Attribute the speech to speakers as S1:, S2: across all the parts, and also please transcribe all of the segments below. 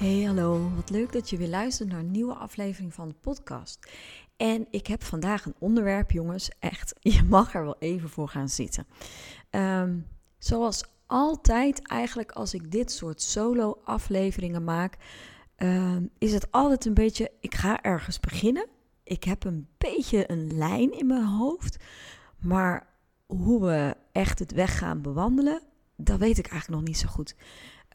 S1: Hey, hallo. Wat leuk dat je weer luistert naar een nieuwe aflevering van de podcast. En ik heb vandaag een onderwerp, jongens. Echt, je mag er wel even voor gaan zitten. Ehm, zoals altijd, eigenlijk als ik dit soort solo-afleveringen maak, ehm, is het altijd een beetje: ik ga ergens beginnen. Ik heb een beetje een lijn in mijn hoofd. Maar hoe we echt het weg gaan bewandelen, dat weet ik eigenlijk nog niet zo goed.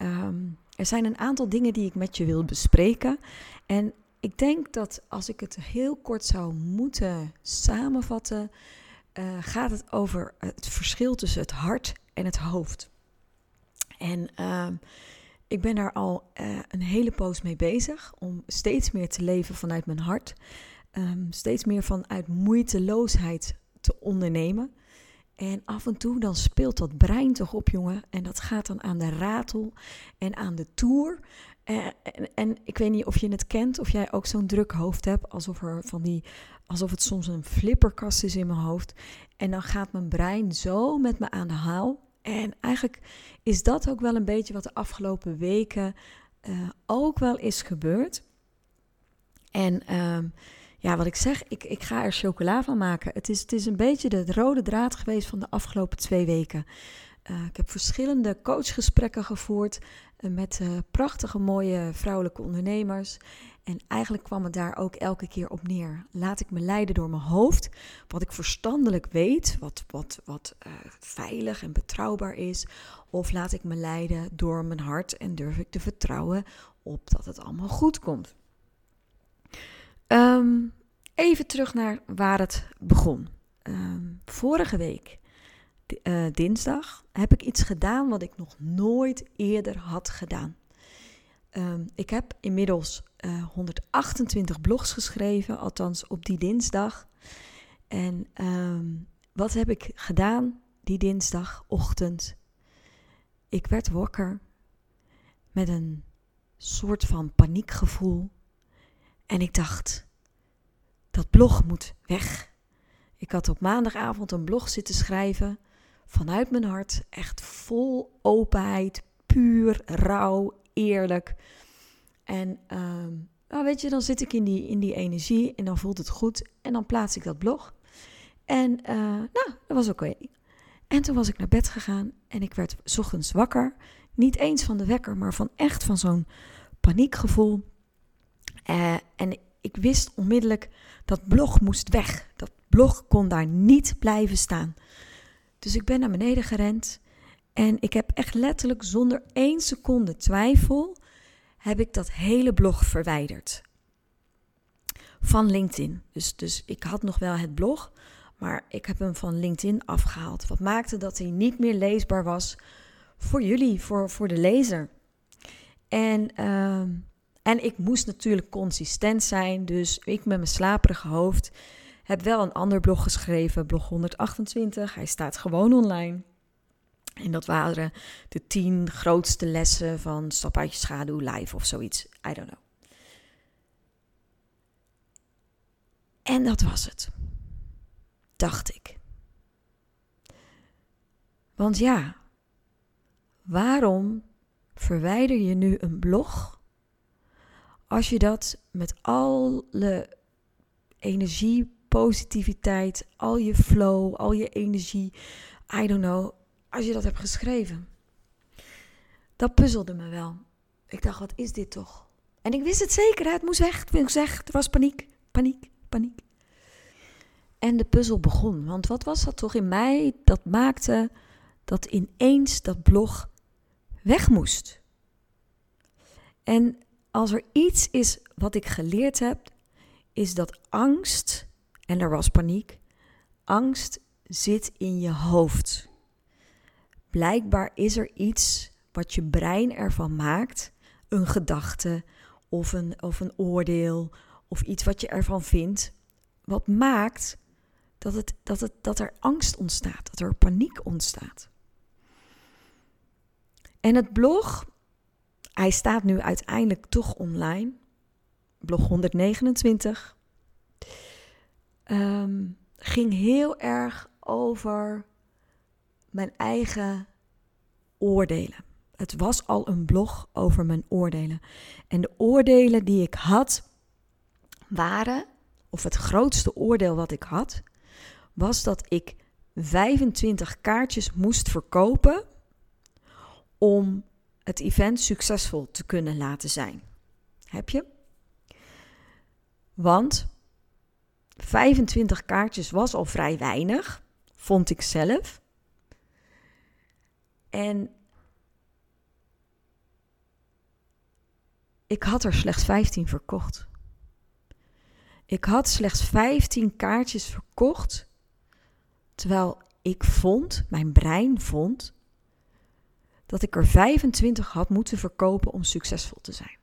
S1: Um, er zijn een aantal dingen die ik met je wil bespreken. En ik denk dat als ik het heel kort zou moeten samenvatten, uh, gaat het over het verschil tussen het hart en het hoofd. En uh, ik ben daar al uh, een hele poos mee bezig om steeds meer te leven vanuit mijn hart. Um, steeds meer vanuit moeiteloosheid te ondernemen. En af en toe dan speelt dat brein toch op, jongen. En dat gaat dan aan de ratel en aan de toer. En, en, en, ik weet niet of je het kent, of jij ook zo'n druk hoofd hebt, alsof, er van die, alsof het soms een flipperkast is in mijn hoofd. En dan gaat mijn brein zo met me aan de haal. En eigenlijk is dat ook wel een beetje wat de afgelopen weken uh, ook wel is gebeurd. En uh, ja, wat ik zeg, ik, ik ga er chocola van maken. Het is, het is een beetje de rode draad geweest van de afgelopen twee weken. Uh, ik heb verschillende coachgesprekken gevoerd uh, met uh, prachtige, mooie vrouwelijke ondernemers. En eigenlijk kwam het daar ook elke keer op neer. Laat ik me leiden door mijn hoofd, wat ik verstandelijk weet, wat, wat, wat veilig en betrouwbaar is. Of laat ik me leiden door mijn hart en durf ik te vertrouwen op dat het allemaal goed komt. Um, even terug naar waar het begon. Um, vorige week, uh, dinsdag, heb ik iets gedaan wat ik nog nooit eerder had gedaan. Um, ik heb inmiddels uh, eh, 128 blogs geschreven, althans op die dinsdag. En wat heb ik gedaan die dinsdagochtend? Ik werd wakker met een soort van paniekgevoel en ik dacht, dat blog moet weg. Ik had op maandagavond een blog zitten schrijven vanuit mijn hart, echt vol openheid, puur, rauw, eerlijk. En uh, nou weet je, dan zit ik in die, in die energie en dan voelt het goed en dan plaats ik dat blog. En uh, nou, dat was oké. En toen was ik naar bed gegaan en ik werd ochtends wakker. Niet eens van de wekker, maar van echt van zo'n paniekgevoel. Uh, en ik wist onmiddellijk dat blog moest weg. Dat blog kon daar niet blijven staan. Dus ik ben naar beneden gerend en ik heb echt letterlijk zonder één seconde twijfel heb ik dat hele blog verwijderd. Van LinkedIn. Dus, dus ik had nog wel het blog, maar ik heb hem van LinkedIn afgehaald. Wat maakte dat hij niet meer leesbaar was voor jullie, voor, voor de lezer. En uh, en ik moest natuurlijk consistent zijn, dus ik met mijn slaperige hoofd heb wel een ander blog geschreven, blog 128. Hij staat gewoon online. En dat waren de tien grootste lessen van Stap uit je schaduw live of zoiets. I don't know. En dat was het. Dacht ik. Want ja, waarom verwijder je nu een blog als je dat met alle energie, positiviteit, al je flow, al je energie, I don't know, als je dat hebt geschreven. Dat puzzelde me wel. Ik dacht, wat is dit toch? En ik wist het zeker, het moest weg. Ik zeg, er was paniek, paniek, paniek. En de puzzel begon. Want wat was dat toch in mij dat maakte dat ineens dat blog weg moest? En als er iets is wat ik geleerd heb, is dat angst, en er was paniek, angst zit in je hoofd. blijkbaar is er iets wat je brein ervan maakt, een gedachte of een, of een oordeel of iets wat je ervan vindt, wat maakt dat, het, dat, het, dat er angst ontstaat, dat er paniek ontstaat. En het blog, hij staat nu uiteindelijk toch online, blog 129, ehm, ging heel erg over mijn eigen oordelen. Het was al een blog over mijn oordelen. En de oordelen die ik had waren, of het grootste oordeel wat ik had, was dat ik 25 kaartjes moest verkopen om het event succesvol te kunnen laten zijn. Heb je? Want 25 kaartjes was al vrij weinig, vond ik zelf. En ik had er slechts 15 verkocht. Ik had slechts 15 kaartjes verkocht, terwijl ik vond, mijn brein vond, dat ik er 25 had moeten verkopen om succesvol te zijn.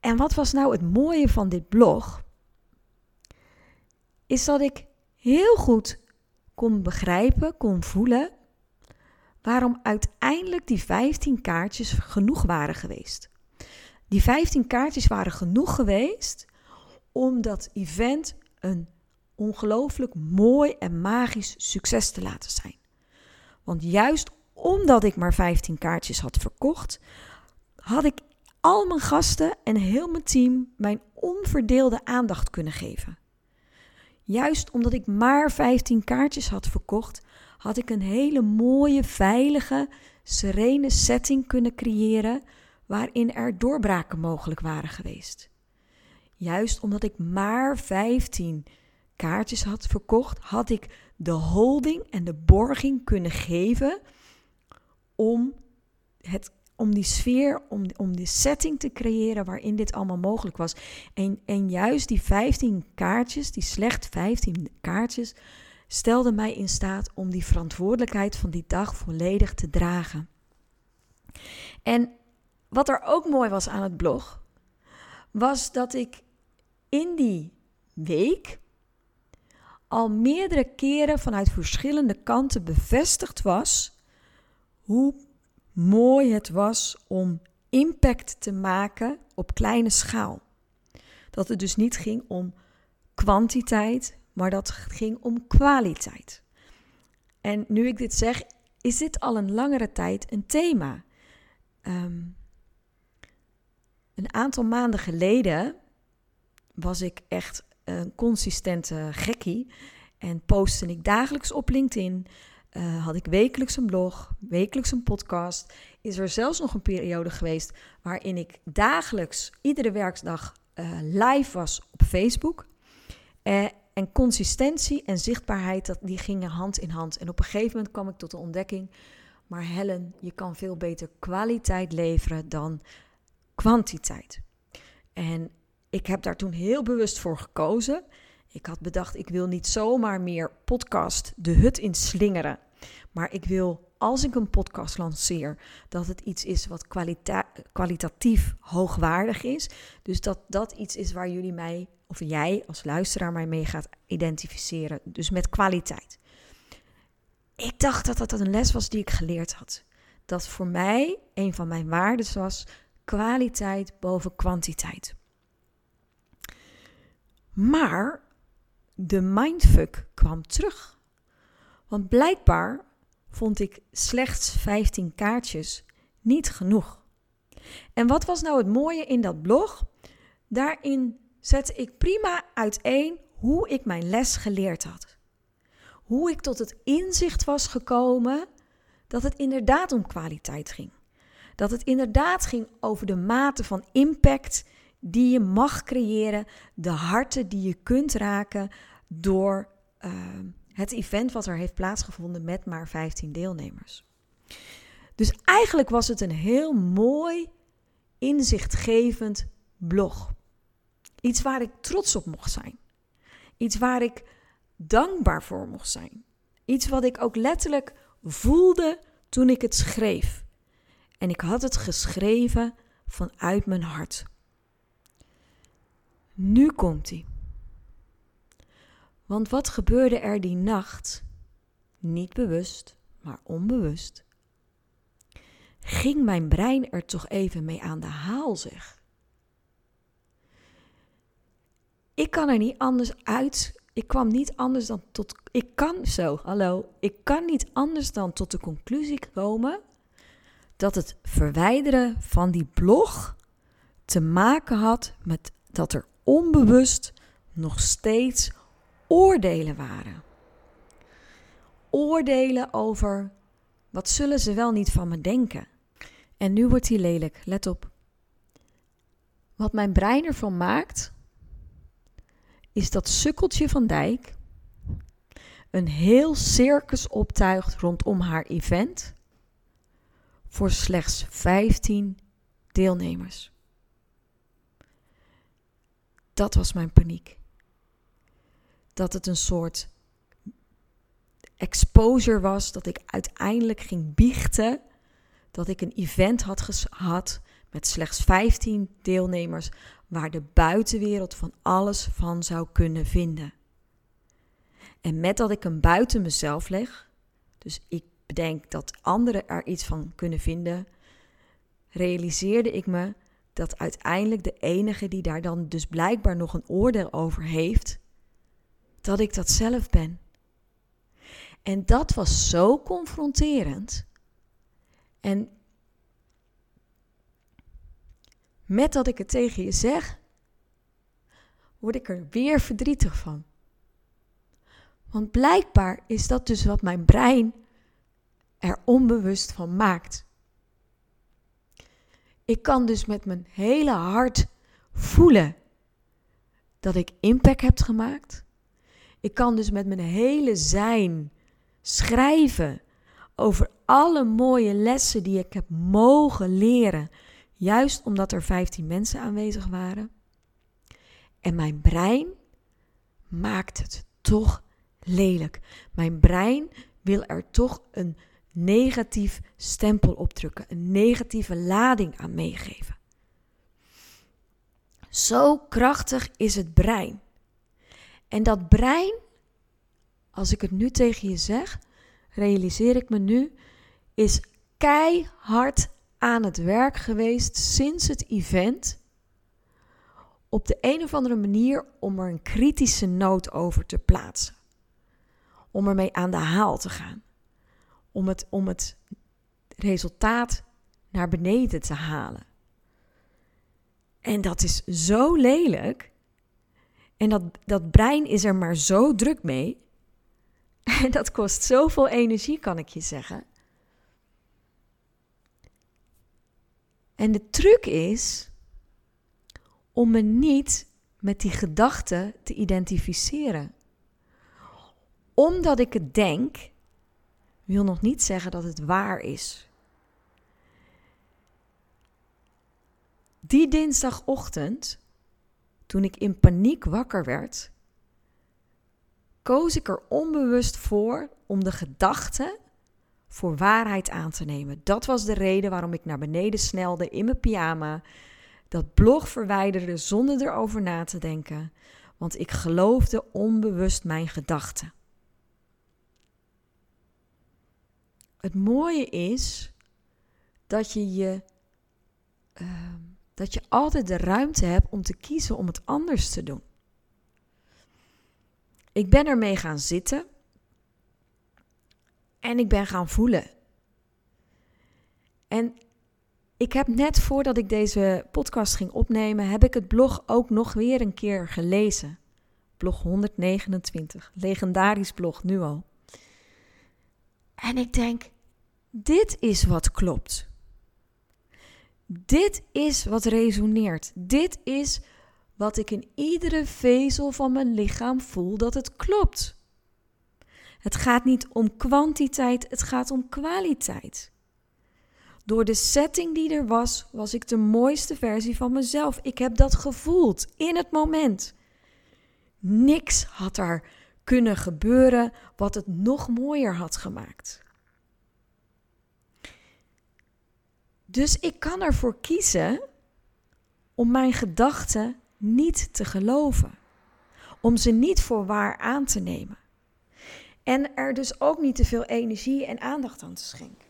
S1: En wat was nou het mooie van dit blog? Is dat ik heel goed kon begrijpen, kon voelen waarom uiteindelijk die 15 kaartjes genoeg waren geweest. Die 15 kaartjes waren genoeg geweest om dat event een ongelooflijk mooi en magisch succes te laten zijn. Want juist omdat ik maar 15 kaartjes had verkocht, had ik al mijn gasten en heel mijn team mijn onverdeelde aandacht kunnen geven. Juist omdat ik maar 15 kaartjes had verkocht, had ik een hele mooie, veilige, serene setting kunnen creëren waarin er doorbraken mogelijk waren geweest. Juist omdat ik maar 15 kaartjes had verkocht, had ik de holding en de borging kunnen geven om, het, om die sfeer, om, om die setting te creëren waarin dit allemaal mogelijk was. En, en juist die 15 kaartjes, die slecht 15 kaartjes, stelden mij in staat om die verantwoordelijkheid van die dag volledig te dragen. En wat er ook mooi was aan het blog, was dat ik in die week al meerdere keren vanuit verschillende kanten bevestigd was hoe mooi het was om impact te maken op kleine schaal. Dat het dus niet ging om kwantiteit, maar dat ging om kwaliteit. En nu ik dit zeg, is dit al een langere tijd een thema. Ehm, een aantal maanden geleden was ik echt een consistente gekkie en postte ik dagelijks op LinkedIn. Uh, had ik wekelijks een blog, wekelijks een podcast. Is er zelfs nog een periode geweest waarin ik dagelijks, iedere werkdag, uh, live was op Facebook. Uh, en consistentie en zichtbaarheid, dat, die gingen hand in hand. En op een gegeven moment kwam ik tot de ontdekking, maar Helen, je kan veel beter kwaliteit leveren dan kwantiteit. En ik heb daar toen heel bewust voor gekozen. Ik had bedacht, ik wil niet zomaar meer podcast de hut in slingeren. Maar ik wil, als ik een podcast lanceer, dat het iets is wat kwalita kwalitatief hoogwaardig is. Dus dat dat iets is waar jullie mij, of jij als luisteraar mij mee gaat identificeren. Dus met kwaliteit. Ik dacht dat dat een les was die ik geleerd had. Dat voor mij een van mijn waarden was kwaliteit boven kwantiteit. Maar de mindfuck kwam terug. Want blijkbaar vond ik slechts 15 kaartjes niet genoeg. En wat was nou het mooie in dat blog? Daarin zette ik prima uiteen hoe ik mijn les geleerd had. Hoe ik tot het inzicht was gekomen dat het inderdaad om kwaliteit ging. Dat het inderdaad ging over de mate van impact die je mag creëren, de harten die je kunt raken door uh, het event wat er heeft plaatsgevonden met maar 15 deelnemers. Dus eigenlijk was het een heel mooi, inzichtgevend blog. Iets waar ik trots op mocht zijn. Iets waar ik dankbaar voor mocht zijn. Iets wat ik ook letterlijk voelde toen ik het schreef. En ik had het geschreven vanuit mijn hart. Nu komt hij. Want wat gebeurde er die nacht? Niet bewust, maar onbewust. Ging mijn brein er toch even mee aan de haal, zeg. Ik kan er niet anders uit. Ik kwam niet anders dan tot. Ik kan zo, hallo. Ik kan niet anders dan tot de conclusie komen dat het verwijderen van die blog te maken had met dat er onbewust nog steeds oordelen waren. Oordelen over wat zullen ze wel niet van me denken. En nu wordt hij lelijk, let op. Wat mijn brein ervan maakt, is dat sukkeltje van Dijk een heel circus optuigt rondom haar event voor slechts 15 deelnemers. Dat was mijn paniek. Dat het een soort exposure was, dat ik uiteindelijk ging biechten dat ik een event had gehad met slechts 15 deelnemers waar de buitenwereld van alles van zou kunnen vinden. En met dat ik hem buiten mezelf leg, dus ik bedenk dat anderen er iets van kunnen vinden, realiseerde ik me dat uiteindelijk de enige die daar dan dus blijkbaar nog een oordeel over heeft, dat ik dat zelf ben. En dat was zo confronterend. En met dat ik het tegen je zeg, word ik er weer verdrietig van. Want blijkbaar is dat dus wat mijn brein er onbewust van maakt. Ik kan dus met mijn hele hart voelen dat ik impact heb gemaakt. Ik kan dus met mijn hele zijn schrijven over alle mooie lessen die ik heb mogen leren, juist omdat er 15 mensen aanwezig waren. En mijn brein maakt het toch lelijk. Mijn brein wil er toch een negatief stempel opdrukken, een negatieve lading aan meegeven. Zo krachtig is het brein. En dat brein, als ik het nu tegen je zeg, realiseer ik me nu, is keihard aan het werk geweest sinds het event. Op de een of andere manier om er een kritische noot over te plaatsen. Om ermee aan de haal te gaan om het, om het resultaat naar beneden te halen. En dat is zo lelijk. En dat, dat brein is er maar zo druk mee. En dat kost zoveel energie, kan ik je zeggen. En de truc is om me niet met die gedachten te identificeren. Omdat ik het denk, wil nog niet zeggen dat het waar is. Die dinsdagochtend, toen ik in paniek wakker werd, koos ik er onbewust voor om de gedachte voor waarheid aan te nemen. Dat was de reden waarom ik naar beneden snelde in mijn pyjama, dat blog verwijderde zonder erover na te denken, want ik geloofde onbewust mijn gedachten. Het mooie is dat je je. Ehm, dat je altijd de ruimte hebt om te kiezen om het anders te doen. Ik ben ermee gaan zitten en ik ben gaan voelen. En ik heb net voordat ik deze podcast ging opnemen, heb ik het blog ook nog weer een keer gelezen. Blog 129, legendarisch blog nu al. En ik denk, dit is wat klopt. Dit is wat resoneert. Dit is wat ik in iedere vezel van mijn lichaam voel dat het klopt. Het gaat niet om kwantiteit, het gaat om kwaliteit. Door de setting die er was, was ik de mooiste versie van mezelf. Ik heb dat gevoeld in het moment. Niks had daar kunnen gebeuren wat het nog mooier had gemaakt. Dus ik kan ervoor kiezen om mijn gedachten niet te geloven. Om ze niet voor waar aan te nemen. En er dus ook niet te veel energie en aandacht aan te schenken.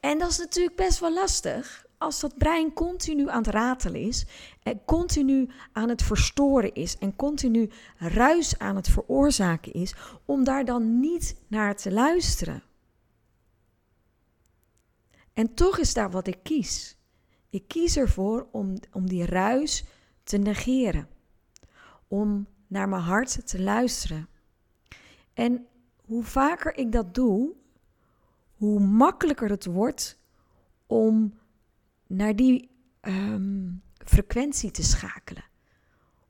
S1: En dat is natuurlijk best wel lastig als dat brein continu aan het ratelen is en continu aan het verstoren is en continu ruis aan het veroorzaken is, om daar dan niet naar te luisteren. En toch is daar wat ik kies. Ik kies ervoor om, om die ruis te negeren, om naar mijn hart te luisteren. En hoe vaker ik dat doe, hoe makkelijker het wordt om naar die ehm, frequentie te schakelen.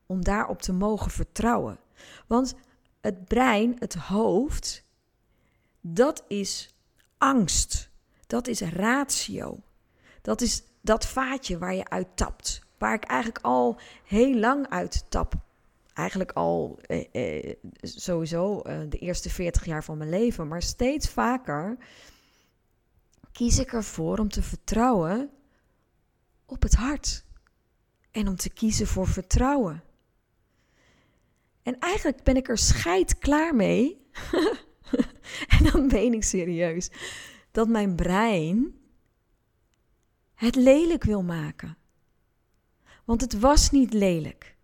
S1: Om daarop te mogen vertrouwen. Want het brein, het hoofd, dat is angst. Dat is ratio. Dat is dat vaatje waar je uit tapt. Waar ik eigenlijk al heel lang uit tap. Eigenlijk al eh, eh, sowieso eh, de eerste 40 jaar van mijn leven. Maar steeds vaker kies ik ervoor om te vertrouwen op het hart. En om te kiezen voor vertrouwen. En eigenlijk ben ik er scheid klaar mee. en dan ben ik serieus. Dat mijn brein het lelijk wil maken. Want het was niet lelijk.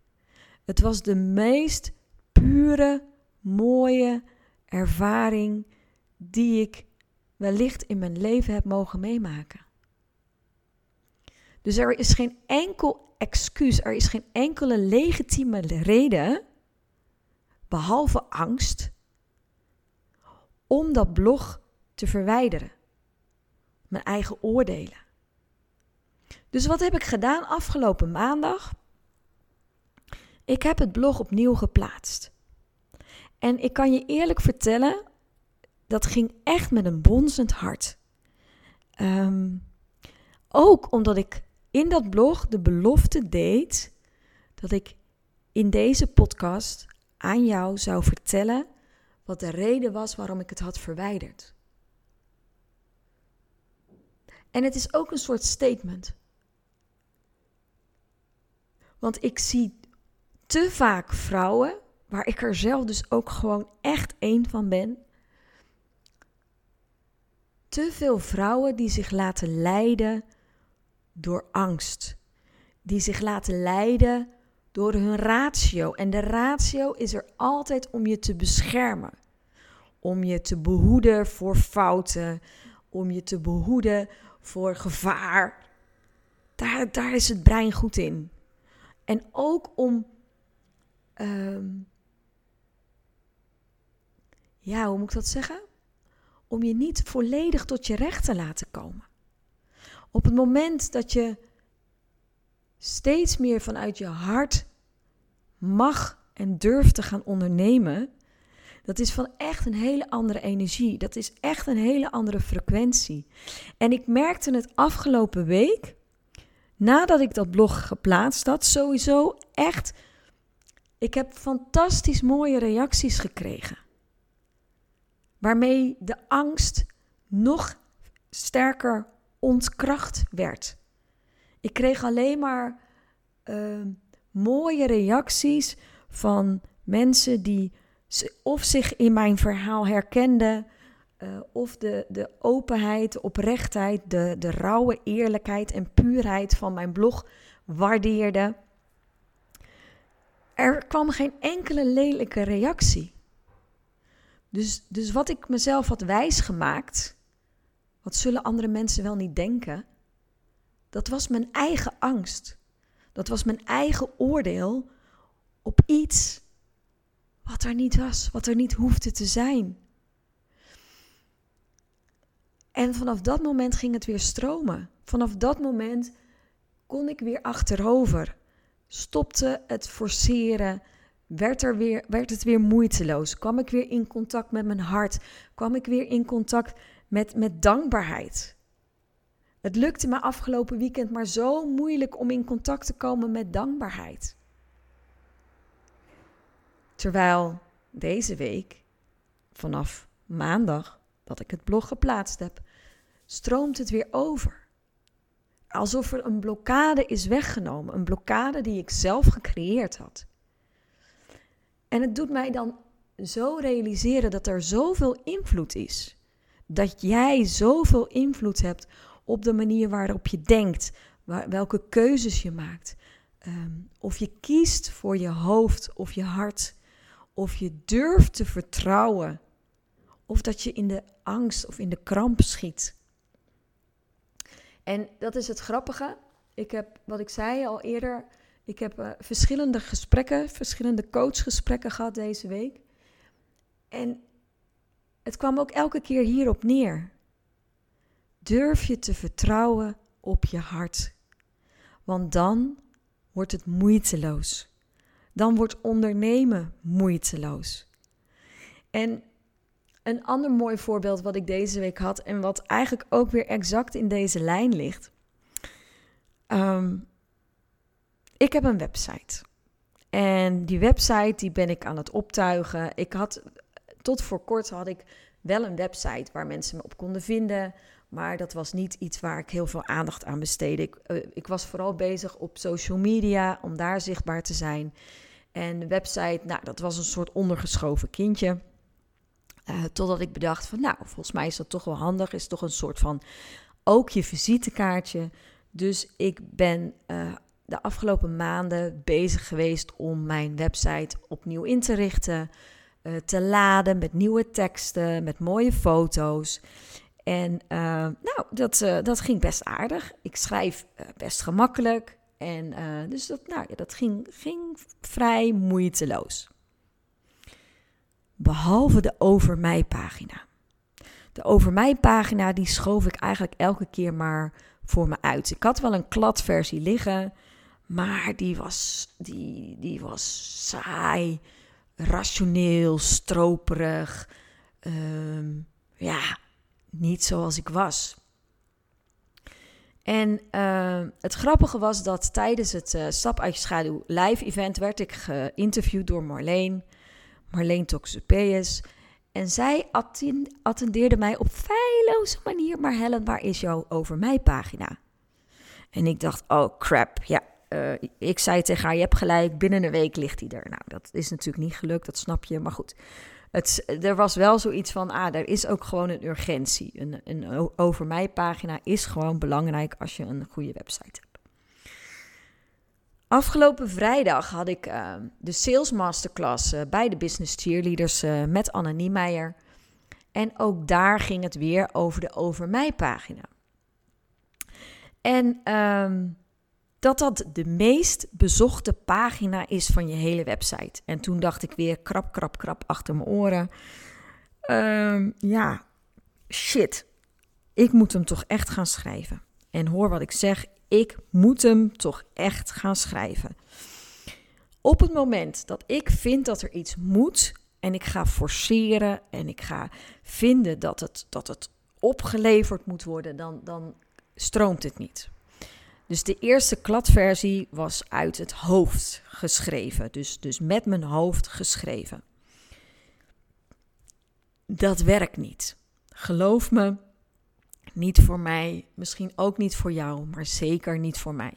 S1: Het was de meest pure, mooie ervaring die ik wellicht in mijn leven heb mogen meemaken. Dus er is geen enkel excuus, er is geen enkele legitieme reden, behalve angst, om dat blog te verwijderen. Mijn eigen oordelen. Dus wat heb ik gedaan afgelopen maandag? Ik heb het blog opnieuw geplaatst. En ik kan je eerlijk vertellen, dat ging echt met een bonzend hart. Ehm, ook omdat ik in dat blog de belofte deed dat ik in deze podcast aan jou zou vertellen wat de reden was waarom ik het had verwijderd. En het is ook een soort statement. Want ik zie te vaak vrouwen, waar ik er zelf dus ook gewoon echt één van ben. Te veel vrouwen die zich laten leiden door angst. Die zich laten leiden door hun ratio. En de ratio is er altijd om je te beschermen. Om je te behoeden voor fouten. Om je te behoeden voor gevaar. Daar, daar is het brein goed in. En ook om. Ehm, ja, hoe moet ik dat zeggen? Om je niet volledig tot je recht te laten komen. Op het moment dat je steeds meer vanuit je hart mag en durft te gaan ondernemen, dat is van echt een hele andere energie. Dat is echt een hele andere frequentie. En ik merkte het afgelopen week, nadat ik dat blog geplaatst had, sowieso echt. Ik heb fantastisch mooie reacties gekregen. Waarmee de angst nog sterker ontkracht werd. Ik kreeg alleen maar uh, mooie reacties van mensen die of zich in mijn verhaal herkenden, uh, of de, de openheid, de oprechtheid, de, de rauwe eerlijkheid en puurheid van mijn blog waardeerden. Er kwam geen enkele lelijke reactie. Dus, dus wat ik mezelf had wijsgemaakt, wat zullen andere mensen wel niet denken? Dat was mijn eigen angst. Dat was mijn eigen oordeel op iets wat er niet was, wat er niet hoefde te zijn. En vanaf dat moment ging het weer stromen. Vanaf dat moment kon ik weer achterover. Stopte het forceren. Werd, er weer, werd het weer moeiteloos. Kwam ik weer in contact met mijn hart. Kwam ik weer in contact met, met dankbaarheid. Het lukte me afgelopen weekend maar zo moeilijk om in contact te komen met dankbaarheid. Terwijl deze week, vanaf maandag dat ik het blog geplaatst heb, stroomt het weer over. Alsof er een blokkade is weggenomen, een blokkade die ik zelf gecreëerd had. En het doet mij dan zo realiseren dat er zoveel invloed is. Dat jij zoveel invloed hebt op de manier waarop je denkt, welke keuzes je maakt. Ehm, of je kiest voor je hoofd of je hart. Of je durft te vertrouwen. Of dat je in de angst of in de kramp schiet. En dat is het grappige. Ik heb, wat ik zei al eerder, ik heb uh, verschillende gesprekken, verschillende coachgesprekken gehad deze week. En het kwam ook elke keer hierop neer. Durf je te vertrouwen op je hart. Want dan wordt het moeiteloos. Dan wordt ondernemen moeiteloos. En een ander mooi voorbeeld wat ik deze week had en wat eigenlijk ook weer exact in deze lijn ligt. Ehm, ik heb een website. En die website die ben ik aan het optuigen. Ik had tot voor kort had ik wel een website waar mensen me op konden vinden. Maar dat was niet iets waar ik heel veel aandacht aan besteedde. Ik, uh, ik was vooral bezig op social media om daar zichtbaar te zijn. En de website, nou, dat was een soort ondergeschoven kindje. Uh, totdat ik bedacht van, nou, volgens mij is dat toch wel handig. Is toch een soort van ook je visitekaartje. Dus ik ben uh, de afgelopen maanden bezig geweest om mijn website opnieuw in te richten. Te laden met nieuwe teksten, met mooie foto's. En uh, nou, dat, uh, dat ging best aardig. Ik schrijf best gemakkelijk. En dus dat, nou, ja, dat ging, ging vrij moeiteloos. Behalve de over mij pagina. De over mij pagina die schoof ik eigenlijk elke keer maar voor me uit. Ik had wel een kladversie liggen, maar die was, die, die was saai, rationeel, stroperig. Um, ja, niet zoals ik was. En uh, het grappige was dat tijdens het uh, Stap uit je schaduw live event werd ik geïnterviewd door Marleen, Marleen Toxopeus. En zij attendeerde mij op feilloze manier, maar Helen, waar is jouw over mij pagina? En ik dacht, oh crap, ja. Uh, ik zei tegen haar, je hebt gelijk, binnen een week ligt hij er. Nou, dat is natuurlijk niet gelukt, dat snap je, maar goed het, er was wel zoiets van, ah, er is ook gewoon een urgentie. Een, een over mij pagina is gewoon belangrijk als je een goede website hebt. Afgelopen vrijdag had ik uh, de Sales Masterclass uh, bij de Business Cheerleaders uh, met Anne Niemeyer. En ook daar ging het weer over de over mij pagina. En um, dat dat de meest bezochte pagina is van je hele website. En toen dacht ik weer krap, krap, krap achter mijn oren. Um, ja, shit. Ik moet hem toch echt gaan schrijven. En hoor wat ik zeg, ik moet hem toch echt gaan schrijven. Op het moment dat ik vind dat er iets moet en ik ga forceren en ik ga vinden dat het, dat het opgeleverd moet worden, dan, dan stroomt het niet. Dus de eerste kladversie was uit het hoofd geschreven. Dus, dus met mijn hoofd geschreven. Dat werkt niet. Geloof me, niet voor mij, misschien ook niet voor jou, maar zeker niet voor mij.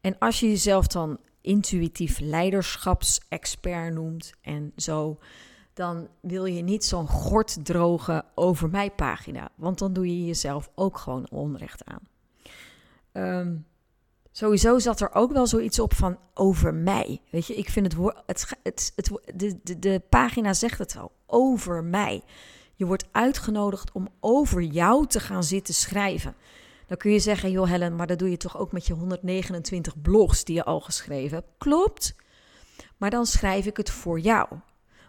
S1: En als je jezelf dan intuïtief leiderschapsexpert noemt en zo, dan wil je niet zo'n gort drogen over mij pagina, want dan doe je jezelf ook gewoon onrecht aan. Um, Sowieso zat er ook wel zoiets op van over mij. Weet je, ik vind het woord. Het, het, het, de, de, de pagina zegt het al. Over mij. Je wordt uitgenodigd om over jou te gaan zitten schrijven. Dan kun je zeggen, joh Helen, maar dat doe je toch ook met je 129 blogs die je al geschreven hebt. Klopt. Maar dan schrijf ik het voor jou.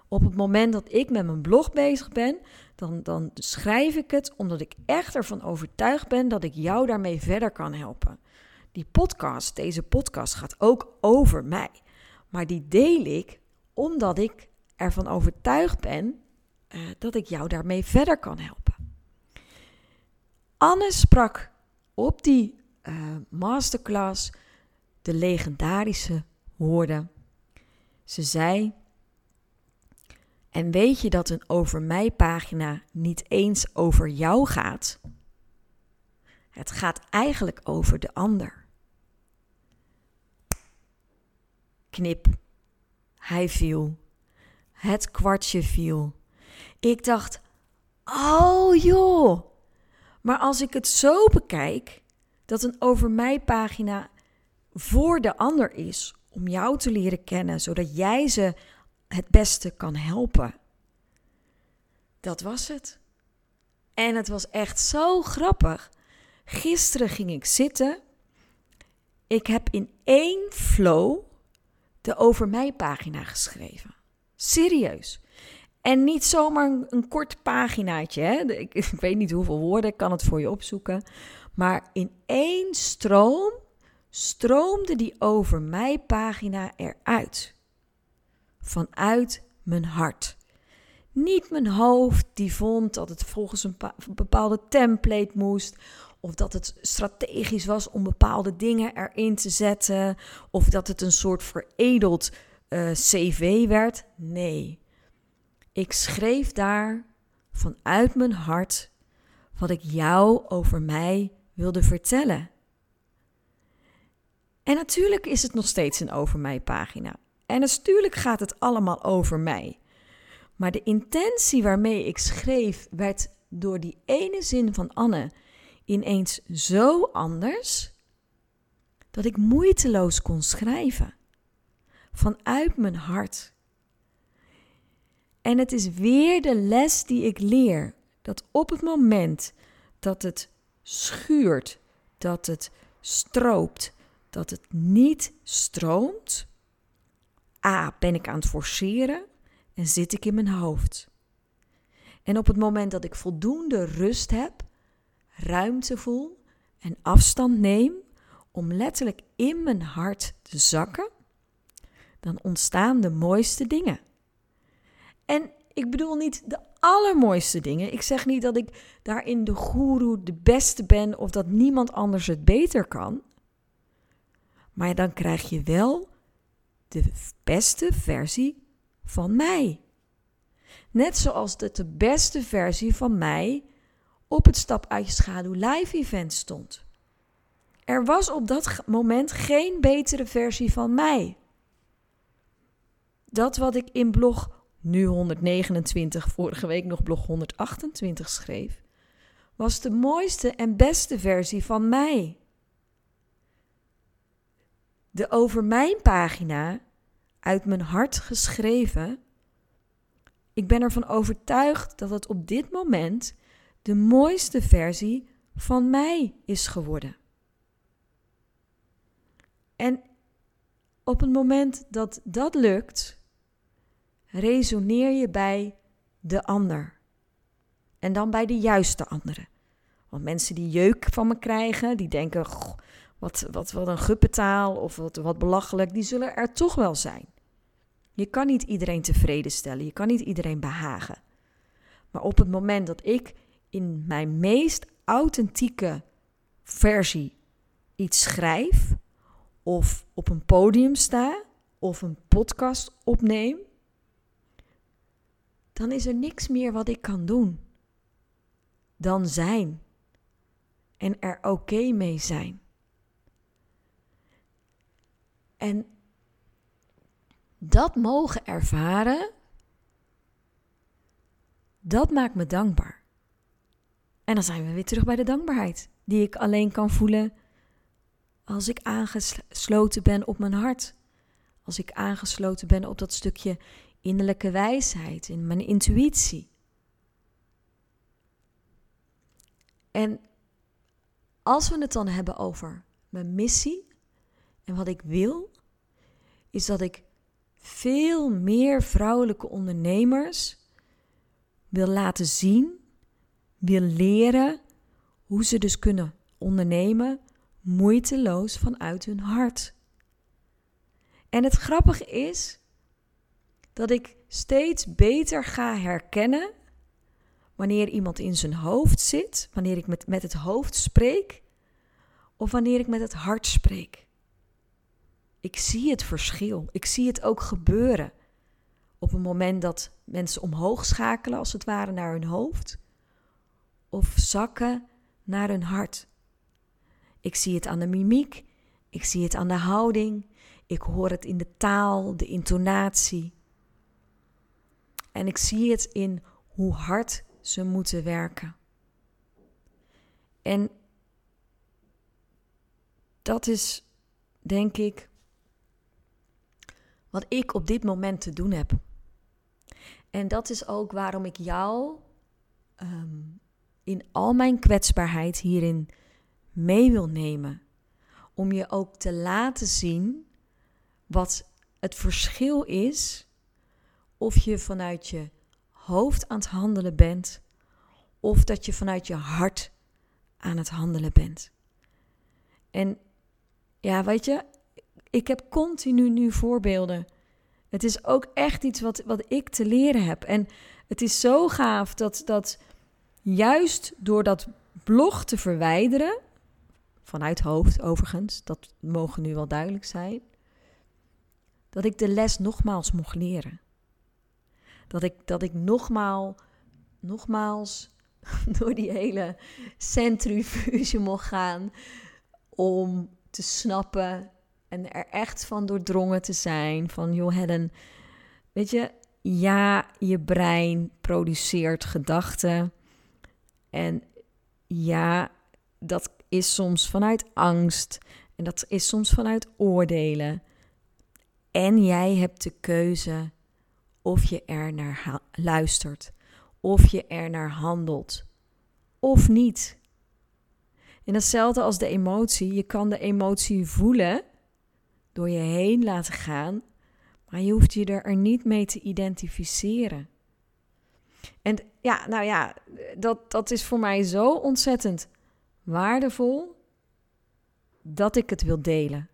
S1: Op het moment dat ik met mijn blog bezig ben, dan, dan schrijf ik het omdat ik echt ervan overtuigd ben dat ik jou daarmee verder kan helpen. Die podcast, deze podcast gaat ook over mij. Maar die deel ik omdat ik ervan overtuigd ben uh, dat ik jou daarmee verder kan helpen. Anne sprak op die uh, masterclass de legendarische woorden. Ze zei: En weet je dat een over mij pagina niet eens over jou gaat? Het gaat eigenlijk over de ander. Knip. Hij viel. Het kwartje viel. Ik dacht: Oh joh. Maar als ik het zo bekijk, dat een over mij pagina voor de ander is om jou te leren kennen, zodat jij ze het beste kan helpen. Dat was het. En het was echt zo grappig. Gisteren ging ik zitten. Ik heb in één flow de over mij pagina geschreven. Serieus. En niet zomaar een, kort paginaatje. Hè? Ik, ik weet niet hoeveel woorden, ik kan het voor je opzoeken. Maar in één stroom stroomde die over mij pagina eruit. Vanuit mijn hart. Niet mijn hoofd die vond dat het volgens een bepaalde template moest. Of dat het strategisch was om bepaalde dingen erin te zetten. Of dat het een soort veredeld uh, cv werd. Nee. Ik schreef daar vanuit mijn hart wat ik jou over mij wilde vertellen. En natuurlijk is het nog steeds een over mij pagina. En natuurlijk gaat het allemaal over mij. Maar de intentie waarmee ik schreef werd door die ene zin van Anne ineens zo anders dat ik moeiteloos kon schrijven. Vanuit mijn hart. En het is weer de les die ik leer: dat op het moment dat het schuurt, dat het stroopt, dat het niet stroomt. A, ben ik aan het forceren en zit ik in mijn hoofd. En op het moment dat ik voldoende rust heb, ruimte voel en afstand neem om letterlijk in mijn hart te zakken, dan ontstaan de mooiste dingen. En ik bedoel niet de allermooiste dingen. Ik zeg niet dat ik daarin de goeroe, de beste ben of dat niemand anders het beter kan. Maar dan krijg je wel de beste versie van mij. Net zoals het de beste versie van mij op het Stap uit je schaduw live event stond. Er was op dat moment geen betere versie van mij. Dat wat ik in blog nu 129, vorige week nog blog 128 schreef, was de mooiste en beste versie van mij. De over mijn pagina, uit mijn hart geschreven. Ik ben ervan overtuigd dat het op dit moment de mooiste versie van mij is geworden. En op het moment dat dat lukt, resoneer je bij de ander. En dan bij de juiste andere. Want mensen die jeuk van me krijgen, die denken: wat, wat, wat een guppetaal of wat, wat belachelijk, die zullen er toch wel zijn. Je kan niet iedereen tevreden stellen, je kan niet iedereen behagen. Maar op het moment dat ik in mijn meest authentieke versie iets schrijf, of op een podium sta, of een podcast opneem, dan is er niks meer wat ik kan doen dan zijn en er oké mee zijn. En dat mogen ervaren, dat maakt me dankbaar. En dan zijn we weer terug bij de dankbaarheid, die ik alleen kan voelen als ik aangesloten ben op mijn hart. Als ik aangesloten ben op dat stukje innerlijke wijsheid, in mijn intuïtie. En als we het dan hebben over mijn missie en wat ik wil, is dat ik veel meer vrouwelijke ondernemers wil laten zien, wil leren hoe ze dus kunnen ondernemen moeiteloos vanuit hun hart. En het grappige is dat ik steeds beter ga herkennen wanneer iemand in zijn hoofd zit, wanneer ik met, met het hoofd spreek of wanneer ik met het hart spreek. Ik zie het verschil. Ik zie het ook gebeuren. op een moment dat mensen omhoog schakelen, als het ware, naar hun hoofd, of zakken naar hun hart. Ik zie het aan de mimiek, ik zie het aan de houding, ik hoor het in de taal, de intonatie. En ik zie het in hoe hard ze moeten werken. En dat is, denk ik, wat ik op dit moment te doen heb. En dat is ook waarom ik jou ehm, in al mijn kwetsbaarheid hierin mee wil nemen. Om je ook te laten zien wat het verschil is of je vanuit je hoofd aan het handelen bent of dat je vanuit je hart aan het handelen bent. En ja, weet je, ik heb continu nu voorbeelden. Het is ook echt iets wat, wat ik te leren heb. En het is zo gaaf dat, dat juist door dat blog te verwijderen, vanuit hoofd overigens, dat mogen nu wel duidelijk zijn, dat ik de les nogmaals mocht leren. Dat ik, dat ik nogmaals, nogmaals door die hele centrifuge mocht gaan om te snappen en er echt van doordrongen te zijn van joh Helen, weet je, ja, je brein produceert gedachten en ja, dat is soms vanuit angst en dat is soms vanuit oordelen. En jij hebt de keuze of je er naar luistert, of je er naar handelt, of niet. En datzelfde als de emotie. Je kan de emotie voelen door je heen laten gaan, maar je hoeft je er niet mee te identificeren. En ja, nou ja, dat, dat is voor mij zo ontzettend waardevol dat ik het wil delen.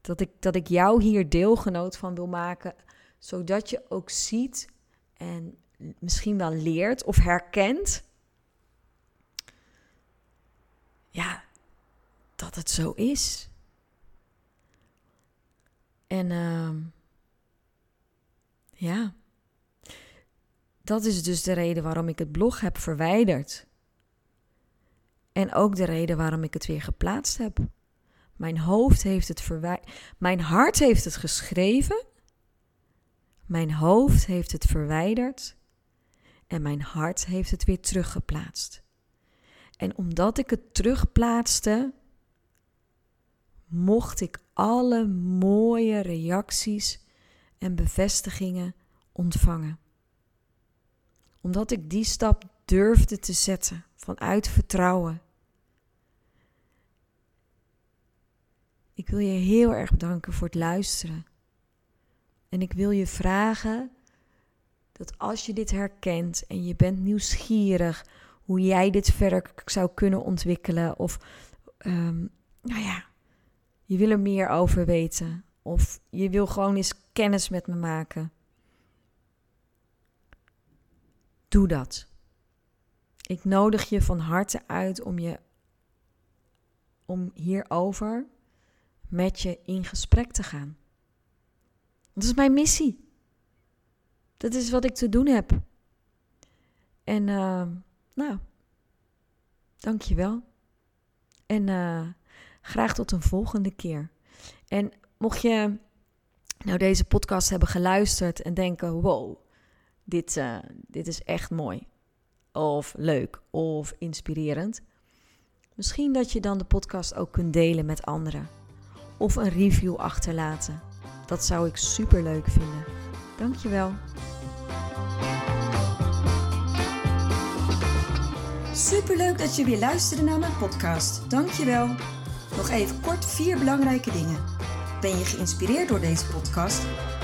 S1: Dat ik, dat ik jou hier deelgenoot van wil maken, zodat je ook ziet en misschien wel leert of herkent. Ja, dat het zo is. En uh, ja, dat is dus de reden waarom ik het blog heb verwijderd. En ook de reden waarom ik het weer geplaatst heb. Mijn hoofd heeft het verwijderd. Mijn hart heeft het geschreven. Mijn hoofd heeft het verwijderd. En mijn hart heeft het weer teruggeplaatst. En omdat ik het terugplaatste, mocht ik alle mooie reacties en bevestigingen ontvangen. Omdat ik die stap durfde te zetten vanuit vertrouwen. Ik wil je heel erg bedanken voor het luisteren. En ik wil je vragen dat als je dit herkent en je bent nieuwsgierig hoe jij dit verder zou kunnen ontwikkelen, of um, nou ja, je wil er meer over weten. Of je wil gewoon eens kennis met me maken. Doe dat. Ik nodig je van harte uit om je om hierover met je in gesprek te gaan. Dat is mijn missie. Dat is wat ik te doen heb. En uh, nou, dank je wel. En uh, Graag tot een volgende keer. En mocht je nou deze podcast hebben geluisterd en denken: wow, dit, uh, dit is echt mooi. Of leuk of inspirerend. Misschien dat je dan de podcast ook kunt delen met anderen. Of een review achterlaten. Dat zou ik super leuk vinden. Dankjewel.
S2: Superleuk dat je weer luisterde naar mijn podcast. Dankjewel. Nog even kort vier belangrijke dingen. Ben je geïnspireerd door deze podcast?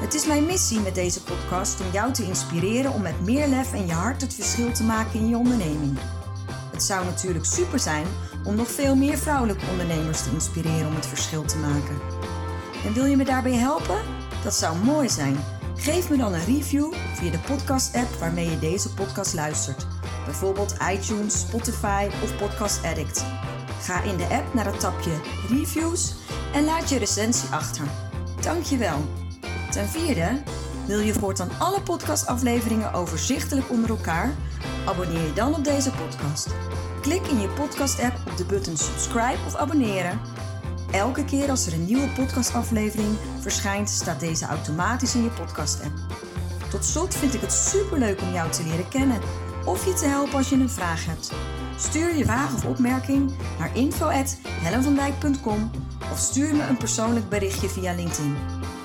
S2: Het is mijn missie met deze podcast om jou te inspireren om met meer lef en je hart het verschil te maken in je onderneming. Het zou natuurlijk super zijn om nog veel meer vrouwelijke ondernemers te inspireren om het verschil te maken. En wil je me daarbij helpen? Dat zou mooi zijn. Geef me dan een review via de podcast-app waarmee je deze podcast luistert. Bijvoorbeeld iTunes, Spotify of Podcast Addict. Ga in de app naar het tapje Reviews en laat je recensie achter. Dankjewel. Ten vierde, wil je voortaan alle podcastafleveringen overzichtelijk onder elkaar? Abonneer je dan op deze podcast. Klik in je podcast-app op de button subscribe of abonneren. Elke keer als er een nieuwe podcastaflevering verschijnt, staat deze automatisch in je podcast-app. Tot slot vind ik het superleuk om jou te leren kennen of je te helpen als je een vraag hebt. Stuur je vraag of opmerking naar info@hellenvandijk.com of stuur me een persoonlijk berichtje via LinkedIn.